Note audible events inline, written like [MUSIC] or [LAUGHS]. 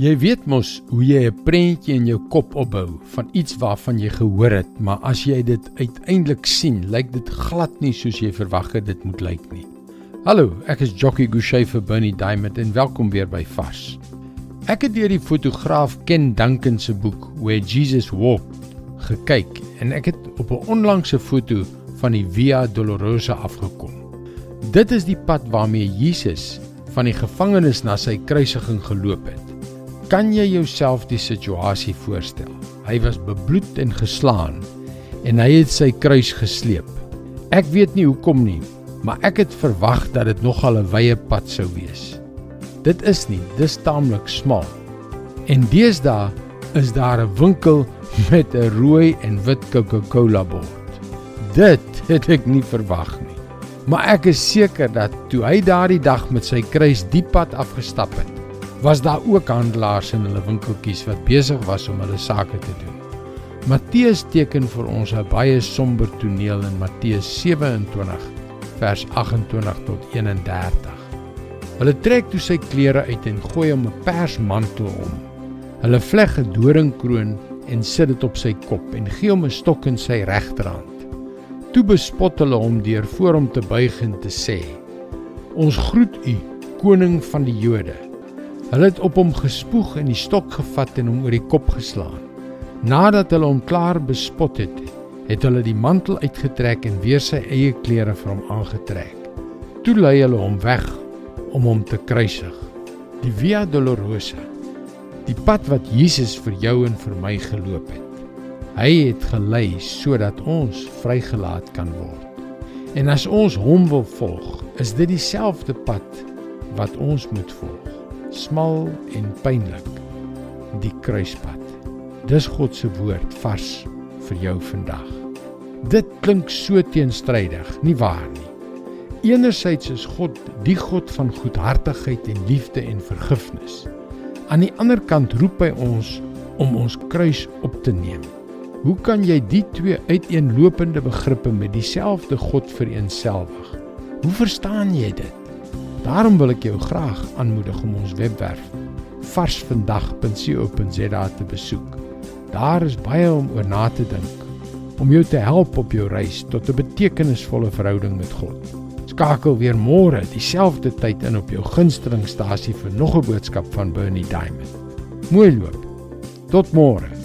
Jy weet mos hoe jy 'n prentjie in jou kop opbou van iets waarvan jy gehoor het, maar as jy dit uiteindelik sien, lyk dit glad nie soos jy verwag het dit moet lyk nie. Hallo, ek is Jockey Gouchee vir Bernie Diamond en welkom weer by Vars. Ek het deur die fotograaf Ken Duncan se boek Where Jesus Walked gekyk en ek het op 'n onlangse foto van die Via Dolorosa afgekom. Dit is die pad waarmee Jesus van die gevangenis na sy kruisiging geloop het. Kan jy jouself die situasie voorstel? Hy was bebloed en geslaan en hy het sy kruis gesleep. Ek weet nie hoekom nie, maar ek het verwag dat dit nogal 'n wye pad sou wees. Dit is nie, dis taamlik smal. En deesdae is daar 'n winkel [LAUGHS] met 'n rooi en wit Coca-Cola bord. Dit het ek nie verwag nie. Maar ek is seker dat toe hy daardie dag met sy kruis die pad afgestap het, was daar ook handelaars in hulle winkeltjies wat besig was om hulle sake te doen. Matteus teken vir ons 'n baie somber toneel in Matteus 27 vers 28 tot 31. Hulle trek toe sy klere uit en gooi hom 'n persmantel om. Hulle vleg 'n doringkroon en sit dit op sy kop en gee hom 'n stok in sy regterhand. Toe bespot hulle hom deur voor hom te buig en te sê: "Ons groet u, koning van die Jode." Hulle het op hom gespoeg en die stok gevat en hom oor die kop geslaan. Nadat hulle hom klaar bespot het, het hulle die mantel uitgetrek en weer sy eie klere vir hom aangetrek. Toe lei hulle hom weg om hom te kruisig. Die Via Dolorosa, die pad wat Jesus vir jou en vir my geloop het. Hy het gelei sodat ons vrygelaat kan word. En as ons hom wil volg, is dit dieselfde pad wat ons moet volg smal en pynlik die kruispad. Dis God se woord vars vir jou vandag. Dit klink so teenstrydig, nie waar nie? Enerzijds is God die God van goedhartigheid en liefde en vergifnis. Aan die ander kant roep hy ons om ons kruis op te neem. Hoe kan jy die twee uiteenlopende begrippe met dieselfde God vereenselwig? Hoe verstaan jy dit? Daarom wil ek jou graag aanmoedig om ons webwerf varsvandag.co.za te besoek. Daar is baie om oor na te dink om jou te help op jou reis tot 'n betekenisvolle verhouding met God. Skakel weer môre dieselfde tyd in op jou gunstelingstasie vir nog 'n boodskap van Bernie Diamond. Mooi loop. Tot môre.